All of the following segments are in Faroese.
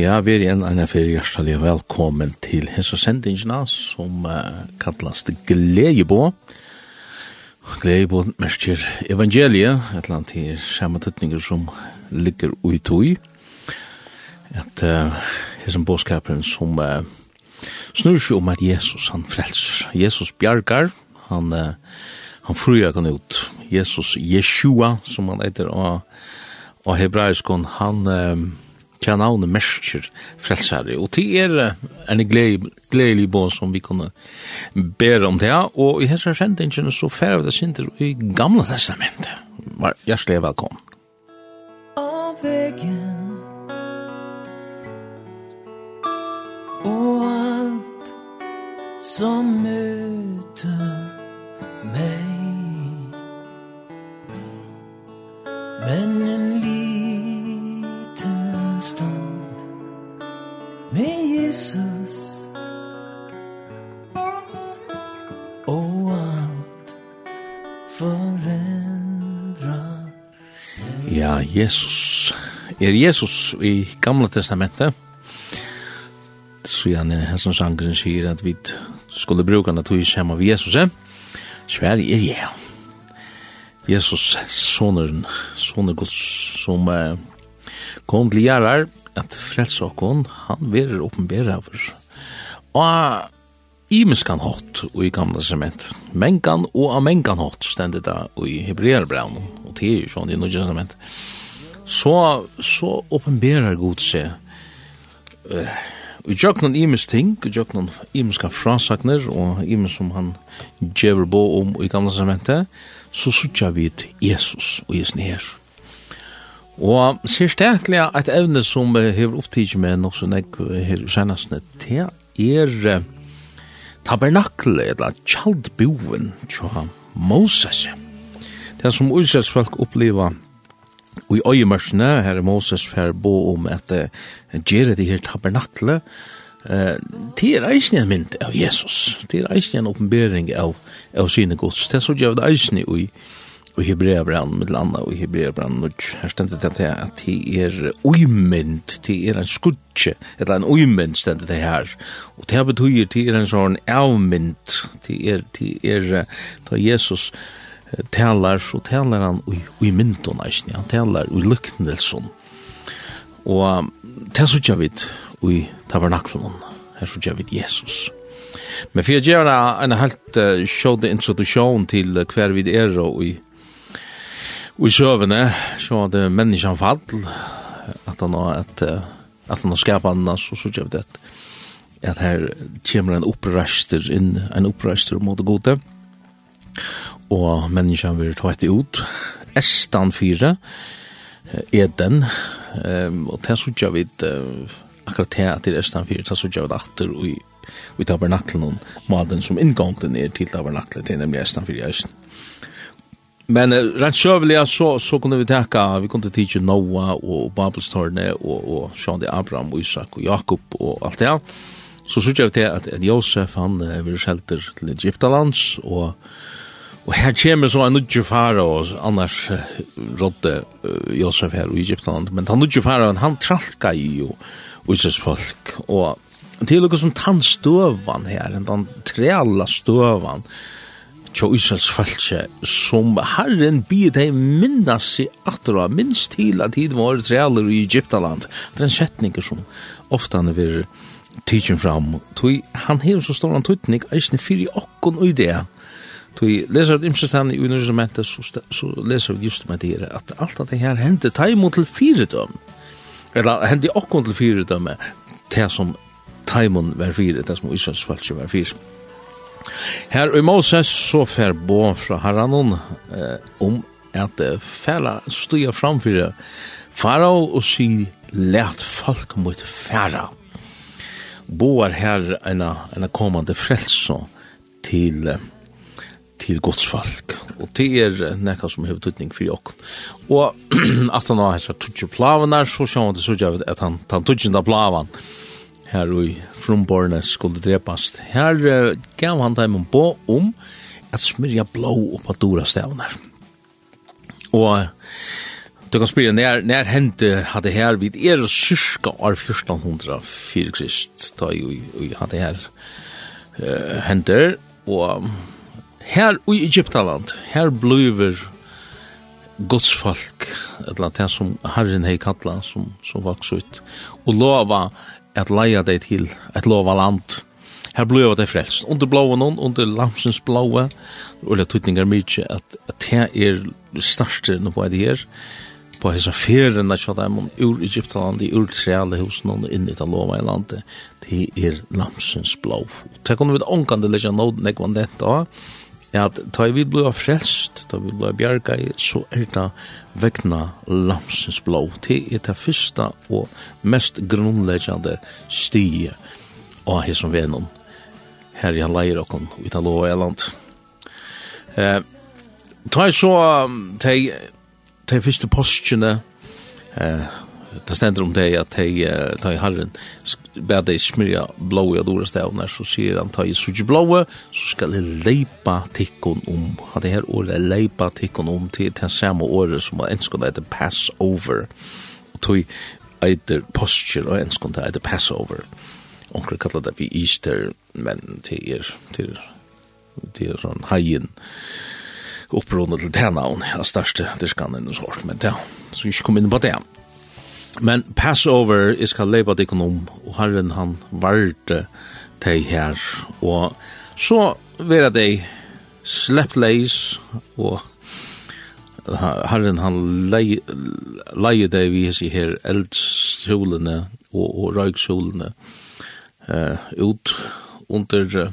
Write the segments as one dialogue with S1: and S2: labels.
S1: Ja, vi er en av fyrir hjertelig velkommen til hese sendingene som uh, kallas det Gleibå. Gleibå merker evangeliet, et eller annet til samme tøtninger som ligger ui tui. Et uh, hese båskaperen som uh, snur seg om at Jesus han frelser. Jesus bjargar, han, uh, han fruer han ut. Jesus Jeshua, som han heter, og, og hebraisken, han... Uh, Tja navnet mersker frelsare, og til er en gledelig bå som vi kunne bære om det, og i hessar sendingen så færre vi det synder i gamla testamentet. Var hjertelig velkommen.
S2: Av veggen Og alt som møter meg Men en Jesus. Och alt forendra
S1: Ja, Jesus. Er Jesus i gamla testamentet? Så han er hans sangren sier at vi skulle bruka naturlig kjemma av Jesus eh? Sverige er ja Jesus, sonen, sonen Guds som uh, kom til gjerrar at frelse okkon, han verer åpenbæra for. Og imenskan hot og i gamla sement. Mengan og amengan hot stendet da og i hebreerbraun og til er sånn i nødja sement. Så, så åpenbærar god seg uh, Vi gjør noen imens ting, vi gjør noen imenska frasakner, og imens som han gjør bo om i gamla sementet, så sutja vi Jesus og Jesus nere. Og sérstaklega et evne som hever upptidsi med nokso negg her senastne, det er uh, tabernakle, eller kjaldboen tja Moses. Det som Israels folk oppleva Og i øyemørsene, her er Moses fer bo om at uh, gjøre det her tabernakle, uh, det er eisen en mynd av Jesus. Det er eisen en oppenbering av, av sine gods. Det er så gjør det eisen i og hebrea brann med landa og hebrea brann og her stendet det at det er uimynd, det er en skudje, eller en uimynd stendet det her. Og det betyr det er en sånn avmynd, det er, det er da Jesus talar, så talar han uimyndon eisen, han talar uilyknelsen. Og det er så ikke vidt ui tabernaklon, her så ikke vidt Jesus. Men for jeg gjør en helt uh, show sjåde introdusjon til hver vid er og i Og i sjøvene, så var det menneskene fall, at han har et, at han har skapet han, så så gjør det at, her kommer en opprester inn, en opprester mot det gode, og menneskene vil ta etter ut. Estan 4 Eden um, og det så gjør vi akkurat det at det er Estan 4, det så gjør vi det atter og vi tabernaklen, og maden som inngången er til tabernaklen, det er nemlig Estan 4 i Østen. Men uh, rent sjøvelig så, så kunne vi täcka, vi kunne tidsje Noah og Babelstorne og, og sjående Abraham og Isak og Jakob og alt det. Så Så jag vi til at, at Josef han uh, vil sjelter til Egyptalands og Og her kommer så en nudje fara, og annars uh, rådde uh, Josef her i Egyptaland, men han nudje fara, han tralka i jo Israels folk, og til og som tann här, her, den treala støvan, tjó Israels falskje, som Herren byr deg minnas i atra, minst til at tid var trealer i Egyptaland. Det er en setning som ofta han er tidsin fram, Tui, han hever så stor han tøytning, eisne fyrir okkon ui det, Tui leser vi imsestan i universitetet, så, så leser vi just med det at alt at det her hendte taimon til fyredøm, eller hendte okkon til fyredøm, det som taimon var fyre, det som Israels falskje var fyre. Her i Moses så fer bo fra Haranon eh, om at fæla stuja framfyrir farao og si let folk mot færa. Boar her ena, ena kommande frelso til, til godsfolk. Og det er nekka som har tutning fyrir jokken. Og at han har hans tutsi plavanar, så sjá han til sutja at han tutsi plavan, her i frumborne skulle drepast. Her uh, gav han dem en bå om at smyrja blå oppa dora stavnar. Og du kan spyrja, når, når hendte hadde her vid er syska år 1400 fyrir krist, da jo hadde her uh, hender, og her i Egyptaland, her bluver godsfolk, eller det som Herren hei kalla, som, som vaks ut, og lova at leia deg til et lova land. Her bløva det frelst. Under blåa noen, under lamsens blåa, og det tøtningar mykje at, at det er største no på det her, på hessa ferien at dem ur Egyptaland, ur treale hos noen, inn i det lova i landet, det er lamsens blå. Det kunne vi ångkande lekkja nåd nekvann dette da, at ta vi blod frelst, ta vi blod bjerga i, så er det vekna lamsens blå. Det er det første og mest grunnleggjande stie av hans som venom. Her i han leir okken, ut av lov og eland. Eh, ta så, ta, ta første postjene, eh, det stender om det att hej ta i harren bär dig smyrja blåa och dora stävnar så sier han ta i suge blåa så ska det leipa tikkun om att det här året leipa tikkun om till den samma året som enskon etter Passover. Og tog eiter posture og enskon det Passover. Onkel kallar det vi Easter men till er till till sånn hajen upprundet til tænavn ja, største dyrskan og sånt men ja, så ikke kom inn på det. Men Passover is kall leipa dikonom, og herren han varte teg her, og så vera dei slepp leis, og herren han leie, leie dei vi hesi her eldsolene og, og røyksolene uh, ut under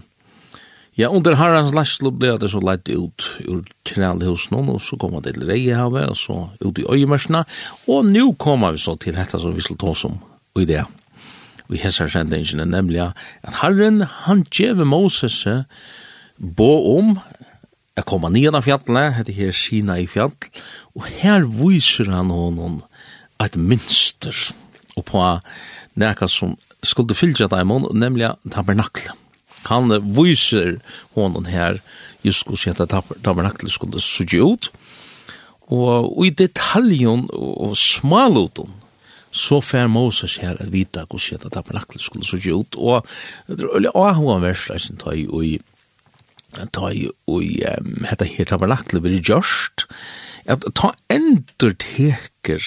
S1: Ja, under herrens lærslo ble det så leit ut ur knallhusen, og så kom det til Reihavet, og så ut i øyemersene, og nå kommer vi så til dette som vi skal ta som i det. Vi i sendingene, nemlig at herren, han gjeve Moses bo om å komme ned av fjallet, det her Sina i fjall, og her viser han honom et minster, og på nekka som skulle fylgja dem, nemlig tabernaklet Han viser honom her just hur at tabernaklet skulle se ut. Og i detaljen og smaluten så fær Moses her at vita hur at tabernaklet skulle se ut. Og det er øyelig avhånd versleisen ta i og ta i og hetta her tabernaklet blir gjørst at ta endur teker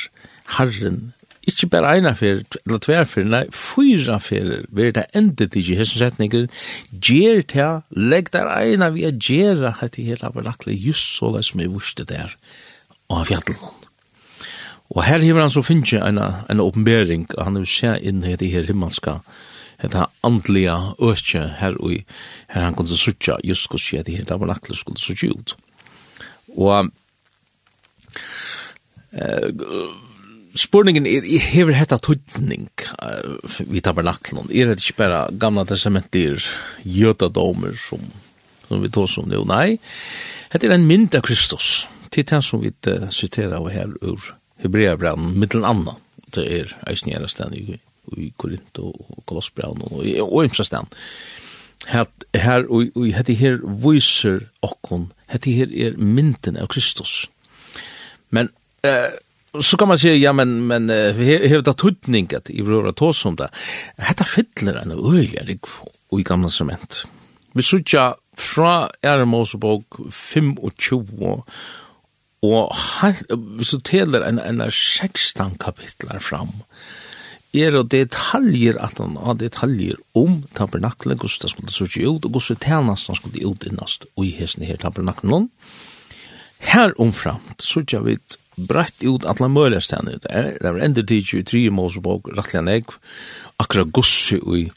S1: herren ikke bare ena fyrir, eller tver fyrir, nei, fyra fyrir, vi er det enda til i hessen setninger, gjer til, legg der eina vi er gjerra hette hela verakle, just så det som vi vurste der, og av fjallen. Og her hiver han så finnje eina, en oppenbering, og han vil se inn i det her himmelska, hetta andlige økje her og her han kunne sutja just hos skje det her, det var lakle skulle sutja ut. Og eh, spurningen er, hever hetta tutning uh, vi tabernaklen. Er det ikke bare gamla testamenter, jødadomer som, som vi tås om nu? Nei, hetta er en mynd av Kristus. Til den som vi uh, citerer av her ur Hebreabraun, mittelen anna. Det er eisen gjerne i, i Korint og Kolossbraun og, og imsa stand. Hett her, og, og hette her viser okkon, hette her er mynden av Kristus. Men eh, uh, så kan man säga ja men men vi har det tutning att i våra tås om det. Hetta fyller en öliga rig och i gamla cement. Vi söker fra Ermosebok 25 og så teller en, en 16 kapitlar fram er og detaljer at han har detaljer om tabernaklen, hvordan det skulle se ut, og hvordan tjenesten skulle ut innast og i hesten her tabernaklen. Her omframt sørger vi brett ut alla möjliga stänner ut. Det var ändå tid i tre Mosebok, rattliga negv, akkurat gussi i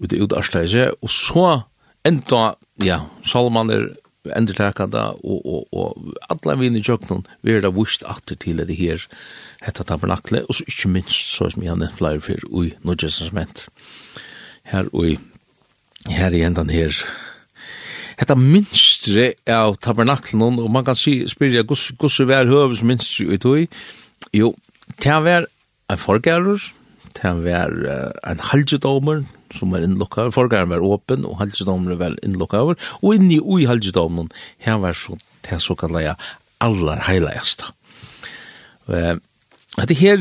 S1: ut i utarslöjse, og så enda, ja, Salman er endurtakanda og, og, og alla vinn i tjøknun vi er da vust atter til det her hetta tabernakle, og så ikkje minst så som jeg nevnt flere fyrir ui Nudjesens her ui her i endan her hetta minstre av tabernaklen og man kan si spyrja gus gus vær høvs minstre i tøy. Jo, ta vær ein forgærer, ta vær ein halgedomer som er innlokka. Forgæren var åpen og halgedomer var innlokka over og inni ui halgedomen her var så ta så kan leia allar heilagasta. Eh, det her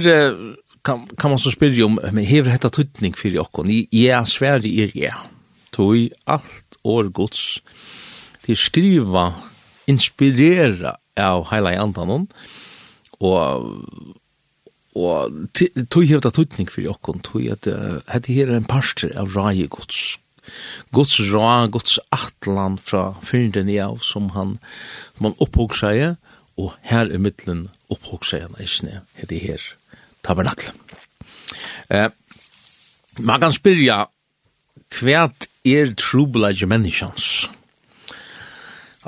S1: kan kan man så spyrja om men hever hetta tutning fyrir okkon. Ja, sværi er ja. Tøy alt år gods. De skriva, inspirera av heila i andanon, og og tog hevd at tutning fyrir okkon, tog at hette her er en parster av rai gods, gods ra, gods atlan fra fyrnden i av som han, som han opphåg seg, og her i middelen opphåg seg han eisne, hette her tabernakle. Eh, man kan spyrja, kvært er trubelage menneskjans.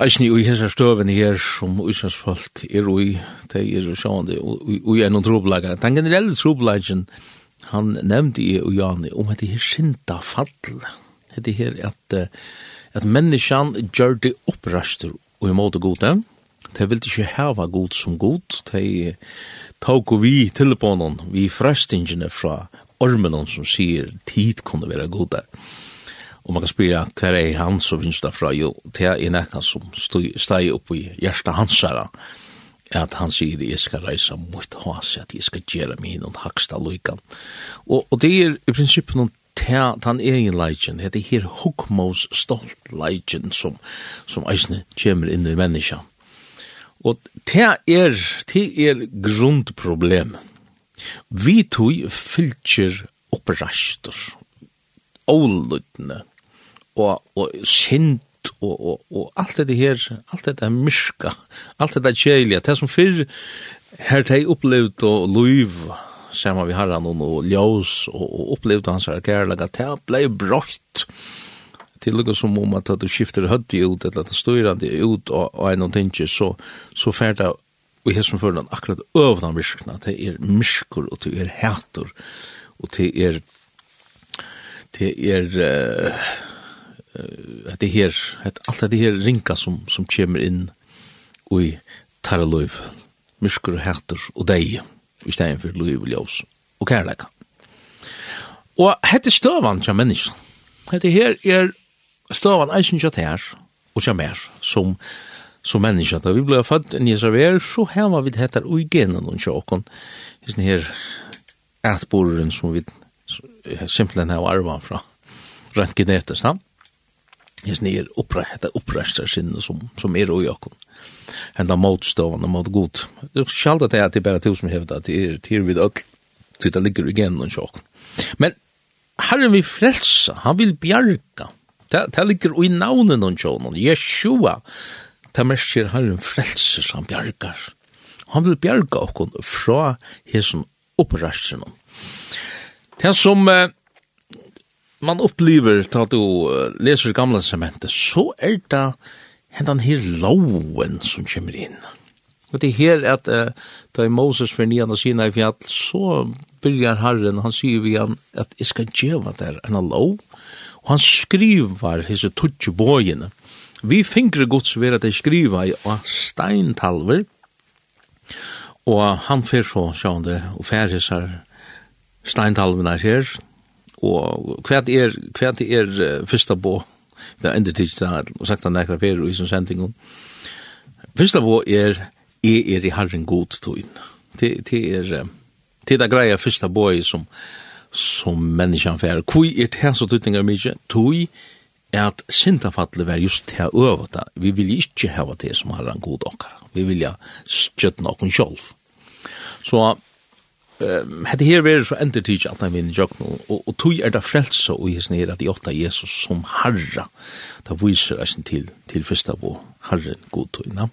S1: Eisni ui hessar støven her som uisans folk er ui, de er sjående ui er noen trubelage. Den generelle trubelagen, han nevnte i ui jani om at det her sinta fall. Det her at, at menneskjan gjør det opprastur og i måte gode. De vil ikke heva god som god. De tog vi til på noen, vi frestingene fra ormen som sier tid kunne være gode. De Og man kan spyrja hver er han som finnes derfra, jo, det er nekka som steg opp i hjertet hans her, at han sier jeg skal reise mot hans, at jeg skal gjøre min og haksta lykken. Og, og det er i prinsippet noen ta tan egen leitjen, det er her hukmos stolt legend som, som eisne kommer inn i menneska. Og ta er, ta er grundproblem. Vi tog fylkjer opprastor, ålutne, og, og sint og, og, og alt det her, alt det er myrka, alt det er kjælia det som fyr her tei opplevd og luiv saman vi herran og ljós og, og opplevd hans her kærlega, det blei brått til lukka som om at du skifter høtti ut, eller at du styrandi ut og, og ein og tingi, så, så færda og hesson fyrir akkurat øvna myrkna, det er myrkur og det er hætur og det er det er uh, uh, det her, at alt det her ringa som, som kommer inn i tarra løyv, myrskur og hætter og deg, i stedet for løyv og ljøs, og kærleika. Og hette støvan til mennesken, hette her er støvan eisen til her, og til mer, som, som mennesken. Da vi ble født i Nisaver, så her var vi hette ui genen og tjåkon, i sånne her ætborren som vi simpelthen har arva fra rent genetisk, sant? Hes ni er uppra, hetta sinne som, som er og jakon. Henda motstående mot god. Sjalda det er at det er bare tusen hevda, det er til vid öll, til det ligger igjen noen sjokk. Men Herren vil frelsa, han vil bjarga. Det, det ligger i navnet noen sjokk, Jeshua, det mersker Herren frelser, han bjargar. Han vil bjarga okkon fra hesson opprastar. Det som... Eh, man upplever att du läser gamla testamentet så är det hendan her loven som kommer inn. Og det er her at uh, da Moses var nian og sina i fjall, så byrjar Herren, han sier vi han at jeg skal djeva der en lov, og han skriver hese tutsi bojene. Vi fingre gods ved at jeg skriver i av steintalver, og han fyr så sjående og færhisar steintalvene her, og hva er, hva er uh, fyrsta på, det er endur tids, og sagt han nekra fyrir i som sendingun, fyrsta bo er, jeg er i herren god tøyn. Det, det er, det er greia fyrsta på som, som menneskjan fyrir. Kui er det som tøytingar mykje? Tøy er at syndafallet var just til å øve. Vi vil ikke hava det som herren god okkar. Vi vil ja stjøtna okkar sjolv. Så um, hade här varit så inte teach att han vinner jag nu. och och tog är det frälst och i sned att åtta Jesus som herre. Det visar oss till till första på Herren god tog innan.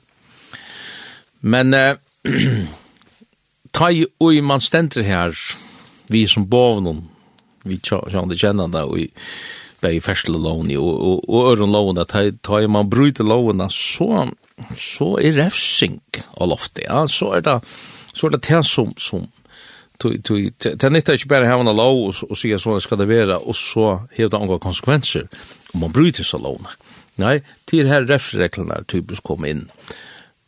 S1: Men eh, ta ju oj man ständer här vi som bovnon vi tjande kjennande og i bei fersle lovene og, og, og øren lovene, ta, ta man bryter lovene, så, så er refsing av loftet, ja, så er det så er det det som, som Det nyttar ikke bare hevna lov og og sier sånn skal det være, og så hever det angår konsekvenser om man bryter seg lovene. Nei, til her refsreglene typisk kom inn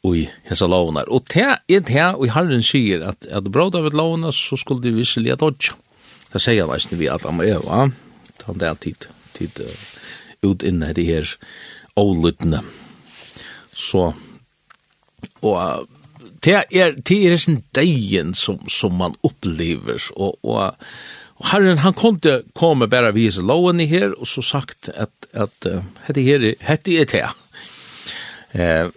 S1: i hessa lovene. Og det er det og Herren sier at er det bra av et lovene, så skulle det visselig at dodge. Det sier han nesten vi at han må øve, ta det tid, tid uh, ut inne i her ålyttene. Så, og det er det er en dagen som som man upplever och och Og Herren han kunde komma bara vise loven i här och så sagt att att hette her, hette är det. Eh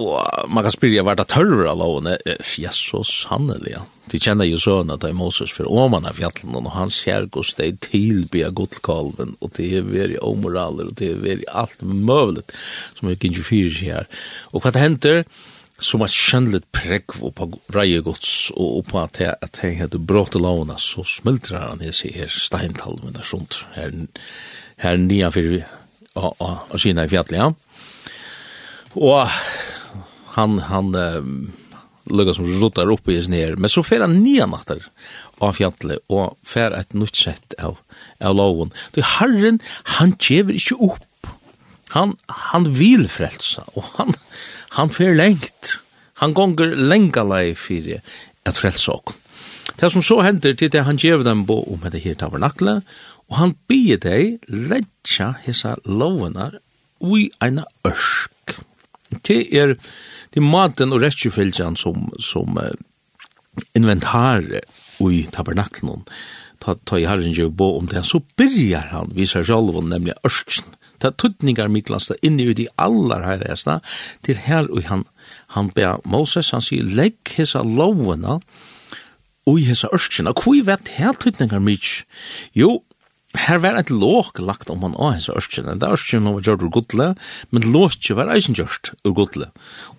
S1: og man kan spyrja det att av loven Jesus sanneliga. De känner ju det er Moses för oman av fjallen och han ser steg det till be gudkalven och det är veri omoraler och det är veri allt möjligt som vi kan ju fyra här. Och vad händer? så man kjennelig prekk på reie gods og på at jeg, at jeg hadde brått lovene, så smultrer han i seg her steintalmen og sånt, her, her nye for og, kina i fjallet, ja. Og han, han um, lukket som rotar opp i sin her, men så fer han nye natter av fjallet, og fer et nytt sett av, av loven. Det herren, han kjever ikke opp. Han, han vil frelsa, og han, han fer lengt. Han gonger lenga lei fyrir at frelsa okkur. Det som så hender til det han gjev dem bo om det her tabernakle, og han bier deg ledja hessa lovene ui eina ørsk. Det er til maten og rettjefylgjan som, som uh, inventar ui tabernaklen. Ta, ta i herren gjev bo om det, så byrjar han, visar sjalvon, nemlig ørsksen ta tutningar miklasta inni ut i allar heiligasta, til her og han, han ber Moses, han sier, legg hesa lovena og hessa ørskina, kui vet her tutningar mykj? Jo, her var et låk lagt om han av hans ørskjen, det ørskina var gjort ur godle, men låskje var eisen gjort ur godle,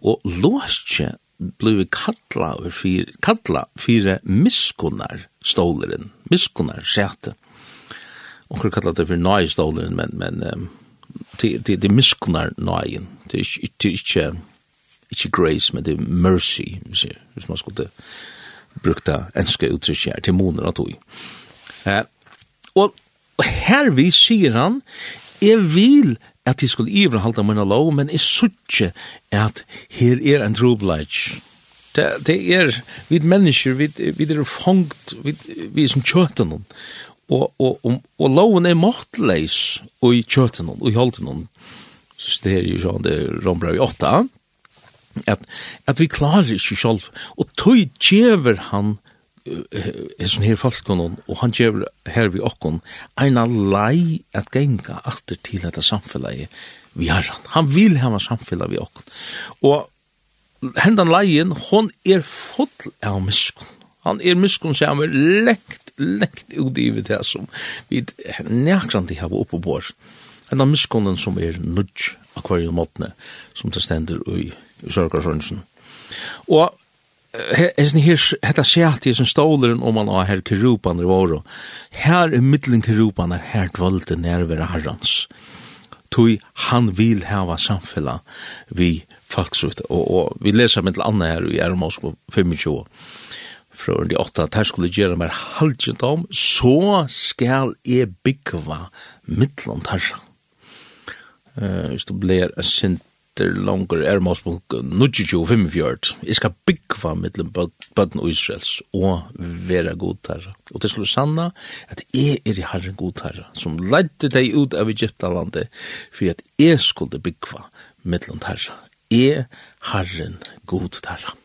S1: og låstje blev kalla fyr, kalla fyrir miskunnar ståleren, miskunnar sete. Og kallar det for nøyståleren, men, men um, det det det miskunnar nøyen. Det er ikke ikke ikke grace men det er mercy, hvis man skulle brukta enske uttrykk her til moner og tog. Eh, og her vi sier han, jeg vil at de skulle iverhalda mine lov, men jeg sutje at her er en trobladj. Det, det er, vi mennesker, vi, vi er fangt, vi, vi er som kjøten, og, og, og, og loven er måttleis og i kjøten og i holden og det er jo sånn det rombrau i åtta at, at vi klarer ikke selv. Og tøy djever han er sånn her folk og han djever her vi okkon eina lei at genga atter til dette samfunnet vi har. Han han vil ha samfunnet vi okkon. Og hendan leien hon er full av miskun han er miskun som er lengt lengt ut i vi det som vi nærkrande har oppe på oss. En av miskonnen som er nudj akvariemåttene som det stender i Sørgarsrønnsen. Og Hesen her, hetta sjæti i sin ståleren om man har her kerupan i våro. Her er middelen kerupan er her dvalde nærvera herrans. Tui han vil hava samfella vi folksut. Og, og vi leser mitt annet her i Ermos på 25 fra de åtta, at her skulle gjøre mer halvdjent om, så skal jeg byggva mittland her. Uh, hvis du blir en sinter langer er måsbok 25-45, jeg skal byggva mittland bøtten og Israels og være god her. Og det skulle sanna at jeg er i herren god her, som ledde deg ut av Egyptalandet, for at jeg skulle byggva mittland her. Jeg herren god herre.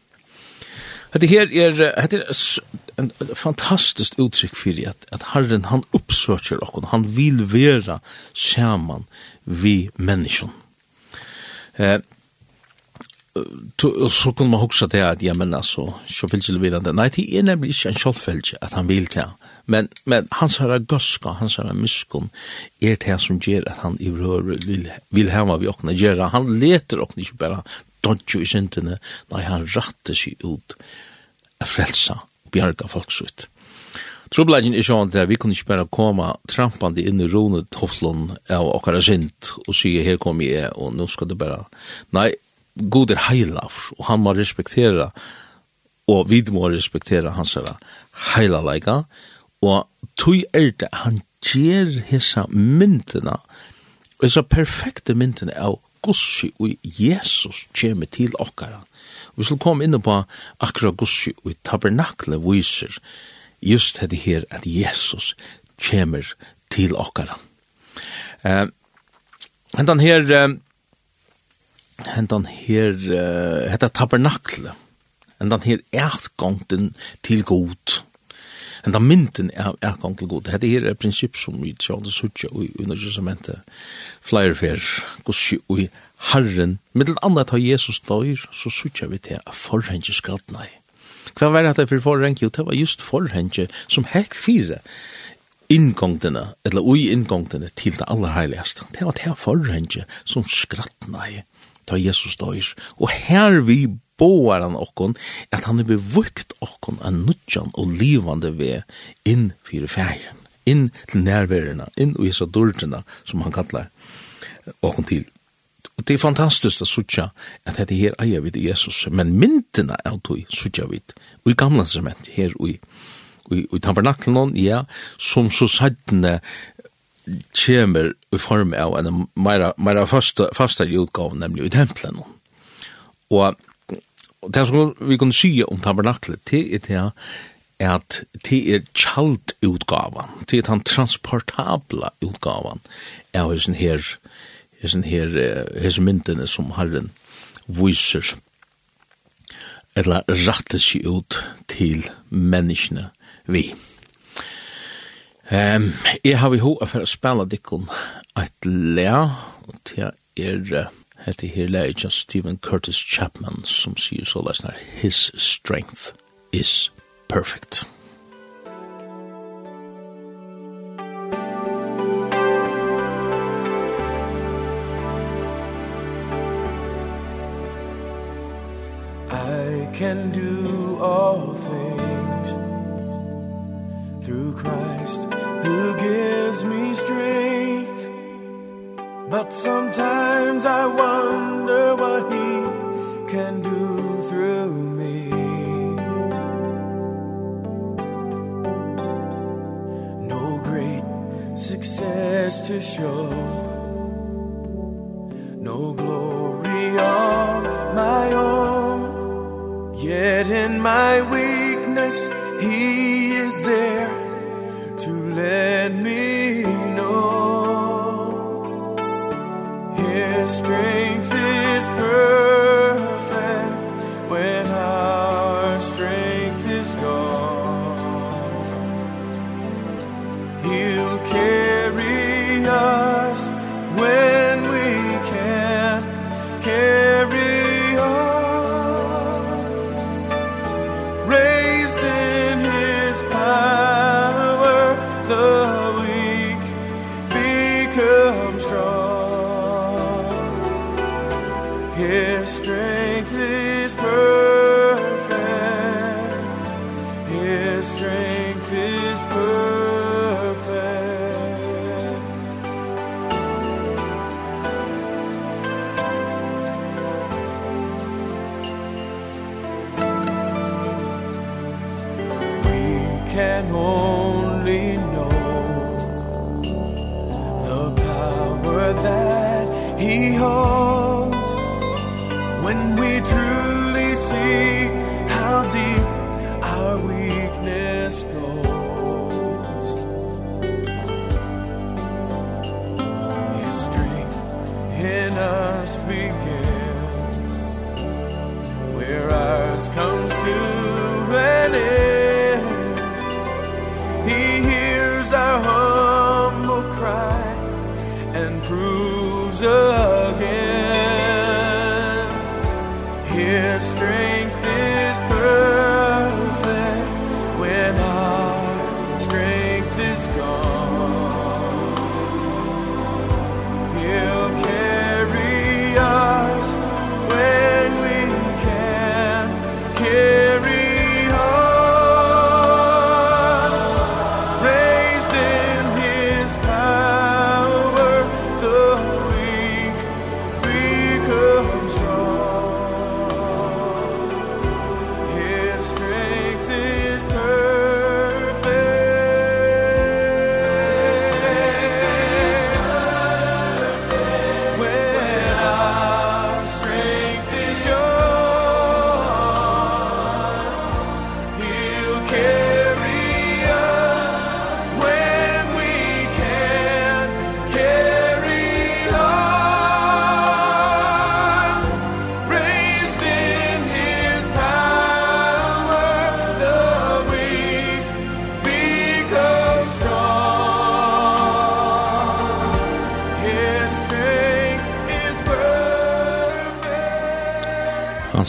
S1: Det her er, det er en fantastisk uttrykk for at, at Herren han oppsøker okkur, han vil være sammen vi menneskene. Eh, to, så kunne man huske det at, ja, men altså, så vil ikke vil han det. Nei, det er nemlig ikke en kjølfølge at han vil det. Men, men hans herre gøska, hans herre myskon, er det som gjør at han i røret vil, vil hemma vi åkne gjøre. Han leter åkne ikke bare dodjo i syndene, nei, han ratter seg ut frelsa og bjarga folksutt. Trobladjen er sånn at vi kunne ikke bare komme trampande inn i ronet hoflån av okkara sint og sige her kom jeg og nå skal du bare nei, god er heilav og han må respektera og vi må respektera hans heilaleika og tog er det han gjer hessa myndina hessa perfekte myndina av gossi og Jesus kommer til okkara Vi skal komme inn på akkurat gussi og i tabernakle viser just det her at Jesus kommer til okkara. Eh, hentan her, hentan her, uh, hetta tabernakle, hentan her ertgongten til god, hentan mynden er ertgong til god. Hetta her er prinsipp som vi tjall det suttja i undertjøsamentet, flyerfer, gussi og i Herren, middelen andre har Jesus døyr, så sutja vi til a forhengje skratna i. Hva var det for forhengje? Jo, det var just forhengje som hekk fire inngångdene, eller ui inngångdene til det aller heiligste. Det var det forhengje som skratna i, ta Jesus døyr. Og her vi boar han okkon, at han er bevukt okkon av nudjan og livande ved inn fyrir færen, inn til nærverina, inn og isa dordina, som han kallar okkon til. Og det er fantastisk å sutja at dette her eier vi til Jesus, men myndina er tog sutja vi og i gamla sement her og i, i, i tabernaklen, ja, som så sattene kjemer i form av en meira, meira fasta, fasta utgave, nemlig i templen. Og, og det som vi kan si om tabernaklet, det er det at det er kjalt utgavan, det er den transportabla utgavan av sin her hesen her hesen myndene som Herren viser eller rattar seg ut til menneskene vi. Ehm um, jeg har vi ho for å spille dikken et lea, og det er hette her lea av Stephen Curtis Chapman som sier så lesnar, his strength is perfect.
S2: can do all things through Christ who gives me strength. But sometimes I wonder what he can do through me. No great success to show.
S1: cruiser.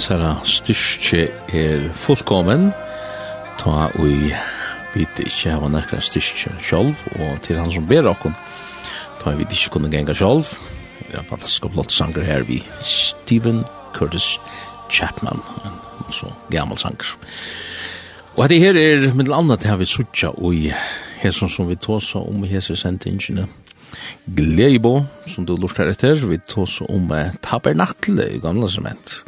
S1: hensara styrke er fullkommen, ta ui vite ikkje hava nekra styrke sjolv, og til han som ber okkom, ta vi ikkje kunne genga sjolv, det er en fantastisk flott sanger her vi Stephen Curtis Chapman, en så gammal sanger. Og det her er mitt annet det vi suttja ui hesson som vi tåsa om hese sendingene. Gleibo, som du lort her etter, vi tås om tabernakle i gamla sement.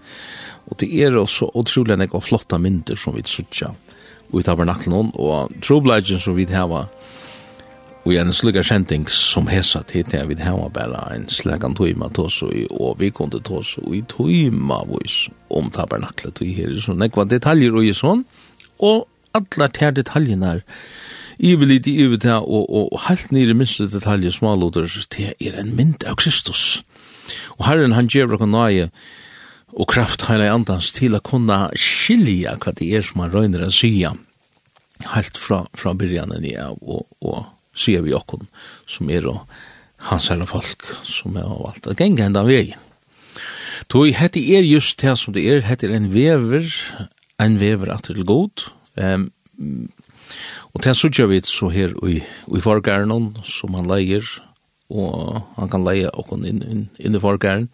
S1: Og det er også utrolig enn og flotta mynder som vi suttja ut av vernaklen og trobladjen som vi hava og en slugga kjenting som hesa til til vi hava bare en slagan tøyma tås og, og vi kunde tås og i tøyma vois om tabernaklet. Og her så nekva detaljer og i sånn. Og alla tær detaljerna Ivelit i ivet i og, og, og helt nere minste detaljer, smalodder, til er en mynd av Kristus. Og Herren, han gjør dere nøye, og kraft heila andans til å kunne skilja hva det er som han røyner å sya helt fra, fra byrjanen i av og, og sya vi okken som er og hans herre folk som er av alt. Det genga enda vegin Toi, hette er just det som det er, hette er en vever, en vever at til god. Um, og det sørger vi så her i, i forgæren som han leier, og han kan leie okken inn, inn, inn i forgæren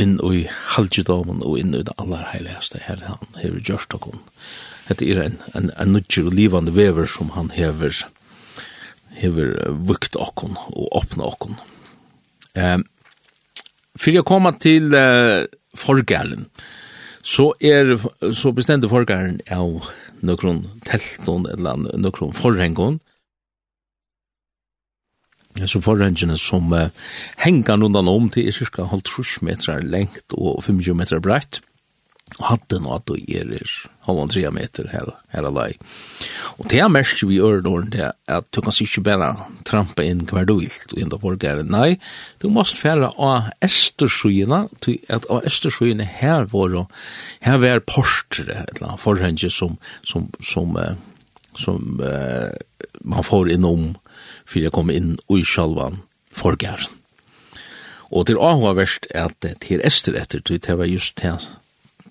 S1: inn i halvdjudomen og inn i det aller heiligste her han hever gjørst og. Dette er en, en, en nudger og livande vever som han hever hever vukt okkon og åpna okkon. Um, fyrir jeg koma til uh, forgæren, så er så bestemte forgæren av nøkron telton eller nøkron forhengon, Ja, så forrengene som uh, henger rundt om til er cirka halvt trus meter lengt og 25 meter brett. Og hadde noe at det er halvann tre meter her, her alai. Og det er mest vi gjør nå, det er at du kan ikke bare trampe inn hver du vil, og enda borgere. Nei, du måst fære av Estersøyene, at av Estersøyene her var, her var portere, eller annet forhenge som, som, som uh, som eh, man får innom for jeg kommer inn i sjalvan forgæren. Og til Ahua verst er at det er ester etter, det var just det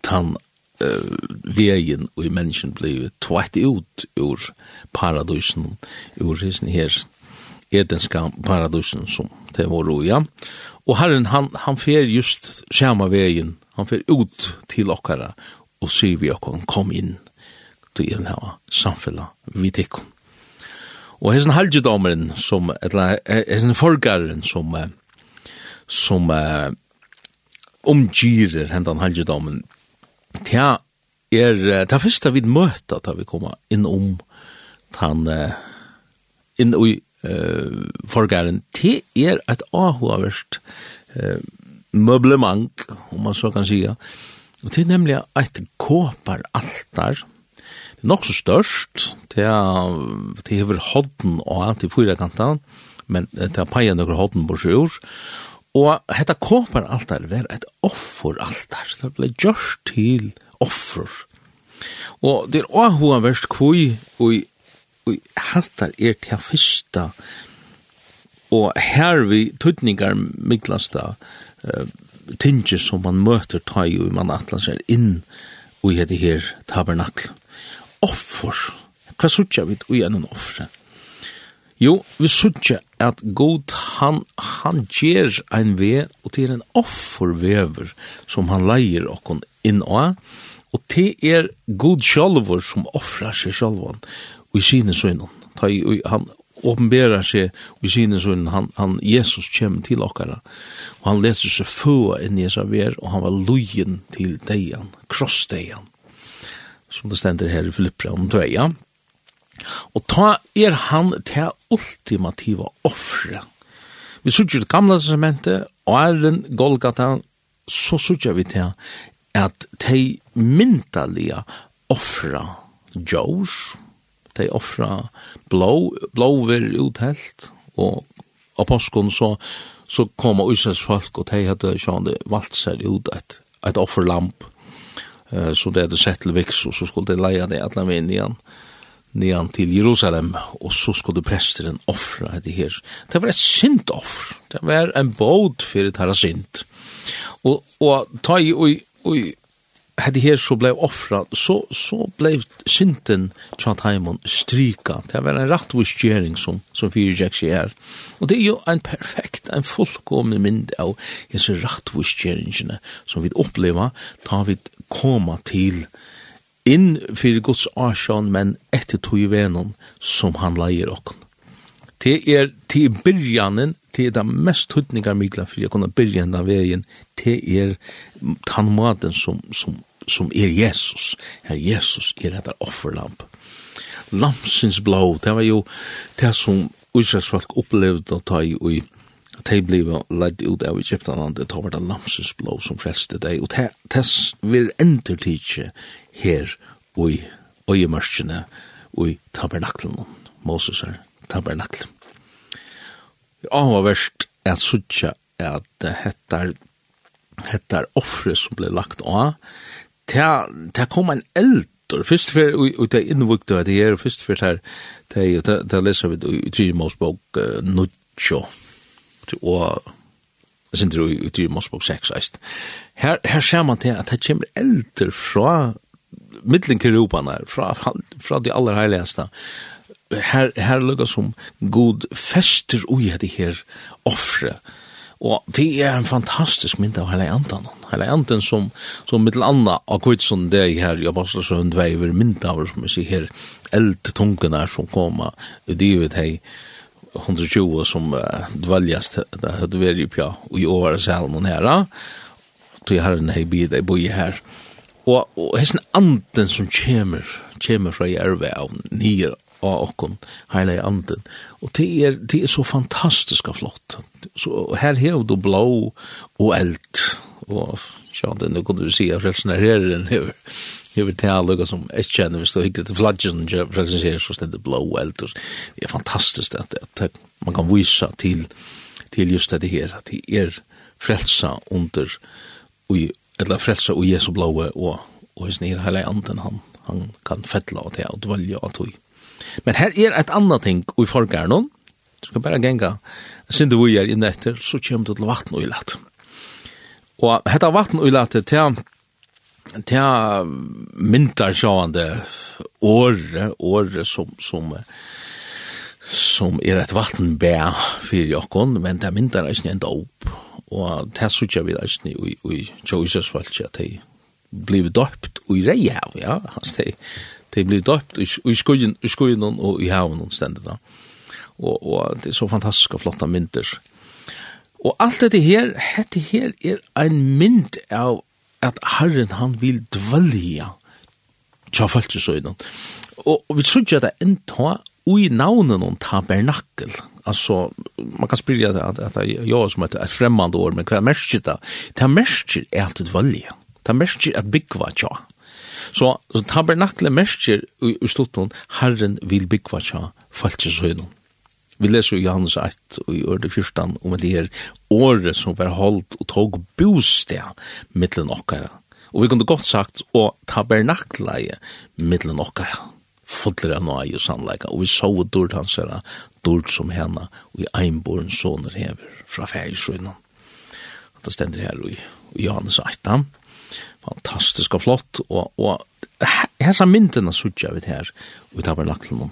S1: han uh, vegen og i menneskene ble tvett ut ur paradisen, ur hisen her, edenska paradisen som det var roja. Og herren, han, han fer just skjerma vegen, han fer ut til okkara og sier vi okkara, kom inn til er denne samfella vi tikkum. Og hesen halgedomeren som, eller hesen forgaren som, som uh, omgyrer hendan halgedomen, Ta er ta fyrsta vi møta ta vi koma inn om tan uh, inn i uh, forgaren, te er et ahoverst uh, møblemang, om man så kan sige, og det er nemlig et kåparaltar, nok så størst, det er, det er hodden og til fyra kantan, men det er peien noen hodden på sjur, og hetta kåpar altar var et offeraltar, det ble gjørst til offer. Og det er også verst kvui, og, og hattar er til fyrsta, og her vi tøtningar miklasta uh, tinge som man møter ta i, og man atlas er inn, og i hette her tabernakl offer. Hva sutja vi i en offer? Jo, vi sutja at god han, han gjer ein ve, og det er en offervever som han leier okkon inn og og det er god sjalvor som offrar seg sjalvan og i sine søgnon. Han åpenberar seg i sine sønnen, han, han Jesus kjem til okkara, og han leser seg føa inn i seg ver, og han var lojen til deian, krossdeian som det stender her i Filippranen 2, ja. Og ta er han til ultimativa offre. Vi sutjer det gamla testamentet, og er den Golgata, så sutjer vi til at de myndalige offra Jaws, de offra blå, blå uthelt, og av påskon så, så kom Israels folk, og de hadde sjående valgt seg ut et, et offerlamp, Uh, så det hadde sett til viks, og så skulle de leie det alle veien igjen, nian til Jerusalem, og så skulle presteren offra det her. Det var et synd offer. det var en båd for det her synd. Og, og ta i, og, og hade her så blev offra så så blev synden tjat hemon strika det var en rättvis gärning som som vi jag här och det är ju en perfekt en fullkomne mynd av Jesu rättvis som vi upplever tar vi koma til inn fyrir Guds asjan, men etter tog venon som han leier okken. Det er til byrjanen, det er det mest høytningar mykla for jeg kunne byrjan av vegin, det er tannmaten som, som, som er Jesus. Her Jesus er etter offerlamp. Lampsins blå, det var jo det som Israelsfolk opplevde å ta i, og at de ble ledd ut av Egyptaland, det var det Lamses blå som frelste deg, og tess vil endertidse her og i øyemørkene og i tabernaklen, Moses er tabernaklen. Og var verst at suttja at hettar hettar offre som ble lagt av, det kom en eld faktor. Fyrst fer og det innvukt av det er fyrst fer her det er det leser vi i 3 Mosebok 9 og jeg synes det er i Mosbok 6, her, her ser man til at det kommer elder fra mittlen kerubene, fra, fra de aller heiligste, her, her lukkar som god fester ui at det her offre, Og det er en fantastisk mynd av hele andan. Hele andan som, som mittel anna av som det er her i Apostelsøen 2 over mynd av som vi sier her eldtungene som kommer i divet hei. 120 som uh, dvaljas det hade varit på i år så här någon här då jag har hej bid där boje här och och hessen anden som kommer kommer från Järva av nere av okon hela anden och det är det är så fantastiskt flott. Så här här då blå och eld. Och ja det nu kunde du se att frälsnaren här den Jag vill ta lugga som ett känner vi står hyggligt flaggen presenterar så ständer blå eld det är fantastiskt att, at man kan vise till till just det her, att det är frelsa under och eller frälsa og Jesu blåa och och his nere hela anden han han kan fettla og til å dvalja og tog. Men här är ett annat ting och i folkärnon du ska bara genga, sen du är inne etter, så kommer du til vatten och i lätt. Och detta vatten och i lätt ta myntar sjående åre, åre som, som, som er et vattenbæ for jokken, men det myntar er ikke enda opp. Og det sykja vi er ikke i, i Josefs valg, at de blir døpt i reihav, ja, altså de, de blir døpt i, skogen, i skogen og i haven og stendet da. Og, og det er så fantastiske, flotta mynter. Og alt dette her, dette her er en mynd av at Herren han vil dvelja tja falskesøyden. Og, og vi tror ikke at det er enda ui navnen om tabernakkel. Altså, man kan spyrja det at, at det er jo som heter et fremmande år, men hva er merskir da? Det er merskir er at dvelja. Det er merskir at byggva tja. Så, så tabernakkel merskir i, i slutten, Herren vil byggva tja falskesøyden. Vi leser jo Johannes 1 og i ørde 14 om det her året som var holdt og tog bosted mittlen okkara. Og vi kunne godt sagt å tabernakleie mittlen okkara. Fodler av nøye og sannleika. Og vi så dård hans herra, dård som henne, og i einborn soner hever fra fægisrøyna. Det stender her i Johannes 1. Fantastisk og flott. Og, og hessa myndina suttja vi her, og vi tabernakleie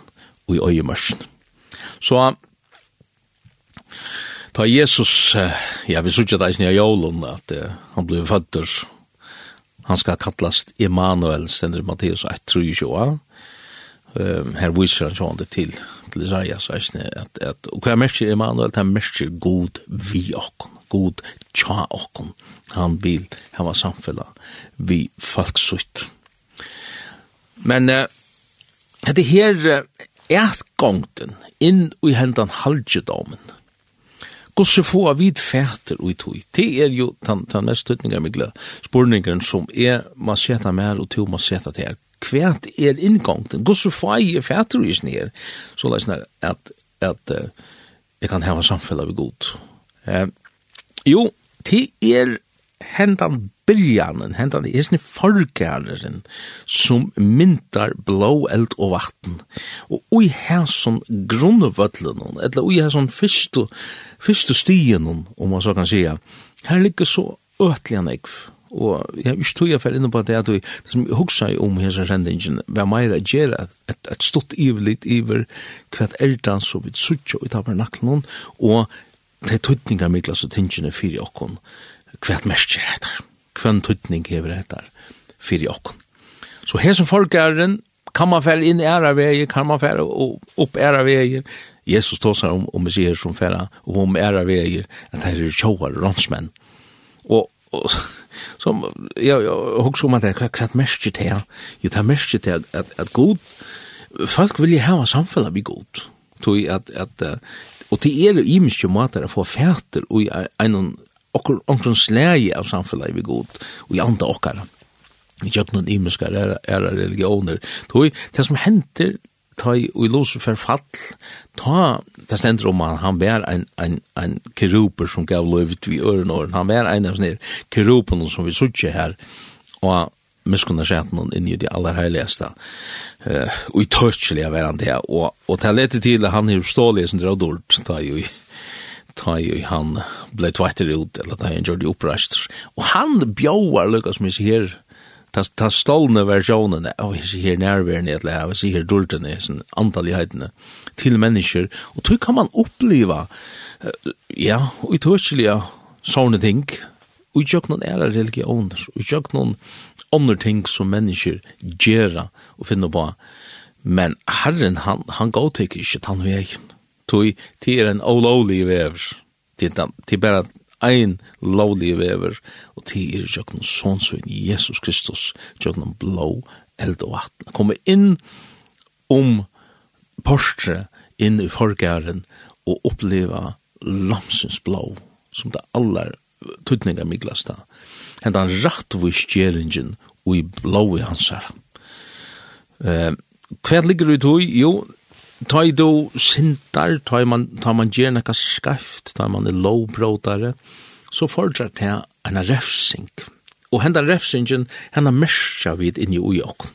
S1: og i øyemørsen. Så ta Jesus, ja, vi sutja det i snia jólun, at uh, han blei fødder, han skal kallast Emanuel, stender Matteus 1, 3, 20. Um, her viser han sånn det til, til Isaias, at, at, og hva er mest Emanuel, det er mest god vi okkon, god tja okkon, han vil hava samfella vi folksutt. Men uh, det her, ertgongten inn i hendan halgedomen. Gosse få av vid fæter og i tog? Det er jo den, den mest tøtninga mykla. Spurningen som er, ma seta mer og to ma seta til her. Kvært er inngongten? Gosse få av fæter og i snir? Så det er at, at uh, jeg kan hava samfella vi god. Uh, jo, det er hendan byrjanen, hendan i isne forgæreren, som myndar blå eld og vatten. Og ui hæsson grunnevøtlen, eller ui hæsson fyrstu, fyrstu stien, om man så kan sija, her ligger så øtlian ekv. Og jeg vil tog jeg for inne på det at det som jeg hugsa om hese sendingen var meira at gjera et, et stort ivelit iver hva er det som vi suttja i tabernaklen og det er tøytningar mikla så tingene fyrir okkon hva merker etter, hva tøytning hever etter, fyrir okken. Så her som folk er den, kan man fære inn i æra veier, kan man fære opp æra veier. Jesus tåsar om, om vi sier som fære og om æra veier, at det er tjåar og rånsmenn. Og, og som, ja, ja, hos om at det, hva er merker til her? Jo, det er merker til at, at god, folk vil jo hava samfunnet bli god. Tui at, at, og til er jo imenske måter å få fæter og ein okkur omkring slægi av samfunnet vi god, og i andre okkar, vi gjør noen imiskar er, er religioner. tui det som henter, ta i Lucifer fall, ta, det stender om han, han var en, en, en keruper som gav lov vi øren åren, han var en av sånne kerupen som vi suttje her, og miskunna sett noen inn i de aller heiligeste uh, og i tørtselig av hverandre og, og til etter til han er stålig som drar dårlig ta jo i ta i han ble tvætter ut, eller ta i han gjør det oppreist. Og han bjauar lukka som ikke her, ta, ta stolne versjonene, og ikke her nærværende, eller ikke her dårdene, sånn antallighetene, til mennesker. Og tog kan man oppleva, ja, utørselig, sånne ting, og ikke noen ære religioner, og ikke noen andre ting som mennesker gjør og finner på. Men Herren, han, han gav ikke han vegen tui ti er en olovlig vever. Ti er bara ein lovlig vever, og ti er jøkken sonsvin Jesus Kristus, jøkken blå eld og vatten. Komme inn om porstre inn i forgæren og oppleva lamsens blå, som det aller tutninga miglasta. Hentan rattvis gjeringin og i blå i hans her. Eh, Hva ligger ut i? Jo, ta i do sintar, ta i man, ta man gjer nekka skæft, ta man er lovbrådare, så fordrar det en refsing. Og henda refsingen, henda mersja vid inni ui okken,